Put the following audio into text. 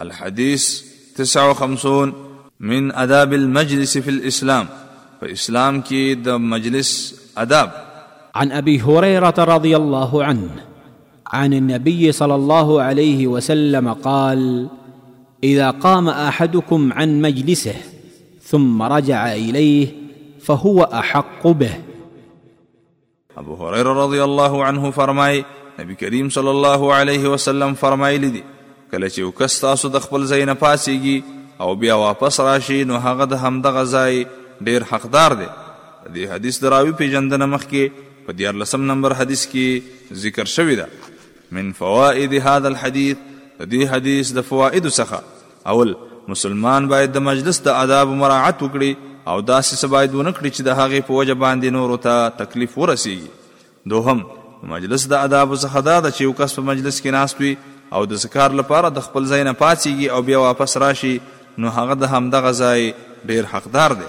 الحديث 59 من اداب المجلس في الاسلام فإسلام كي مجلس اداب عن ابي هريره رضي الله عنه عن النبي صلى الله عليه وسلم قال اذا قام احدكم عن مجلسه ثم رجع اليه فهو احق به ابو هريره رضی الله عنه فرمای نبی کریم صلی الله علیه وسلم فرمایلی دی کله چې یو کس تاسو د خپل ځای نه پاسیږي او بیا واپس راشي نو هغه د همدغه ځای ډیر حقدار دی د دې حدیث دراوی پیجندنه مخکې په دیار لسم نمبر حدیث کې ذکر شوی ده من فوائد هذا الحديث د دې حدیث د فوائد څخه اول، مسلمان باید د مجلس د آدابو مراعت وکړي او داسې څه باید ونه کړي چې د هغې په وجه باندې نورو ته تکلیف ورسیږي. دوهم، د مجلس د آدابو څخه دا ده چې یو کس په مجلس کې ناست وي او د څه کار لپاره د خپل ځای نه پاڅیږي او بیا واپس راشي نو هغه د همدغه ځای ډیر حقدار دی.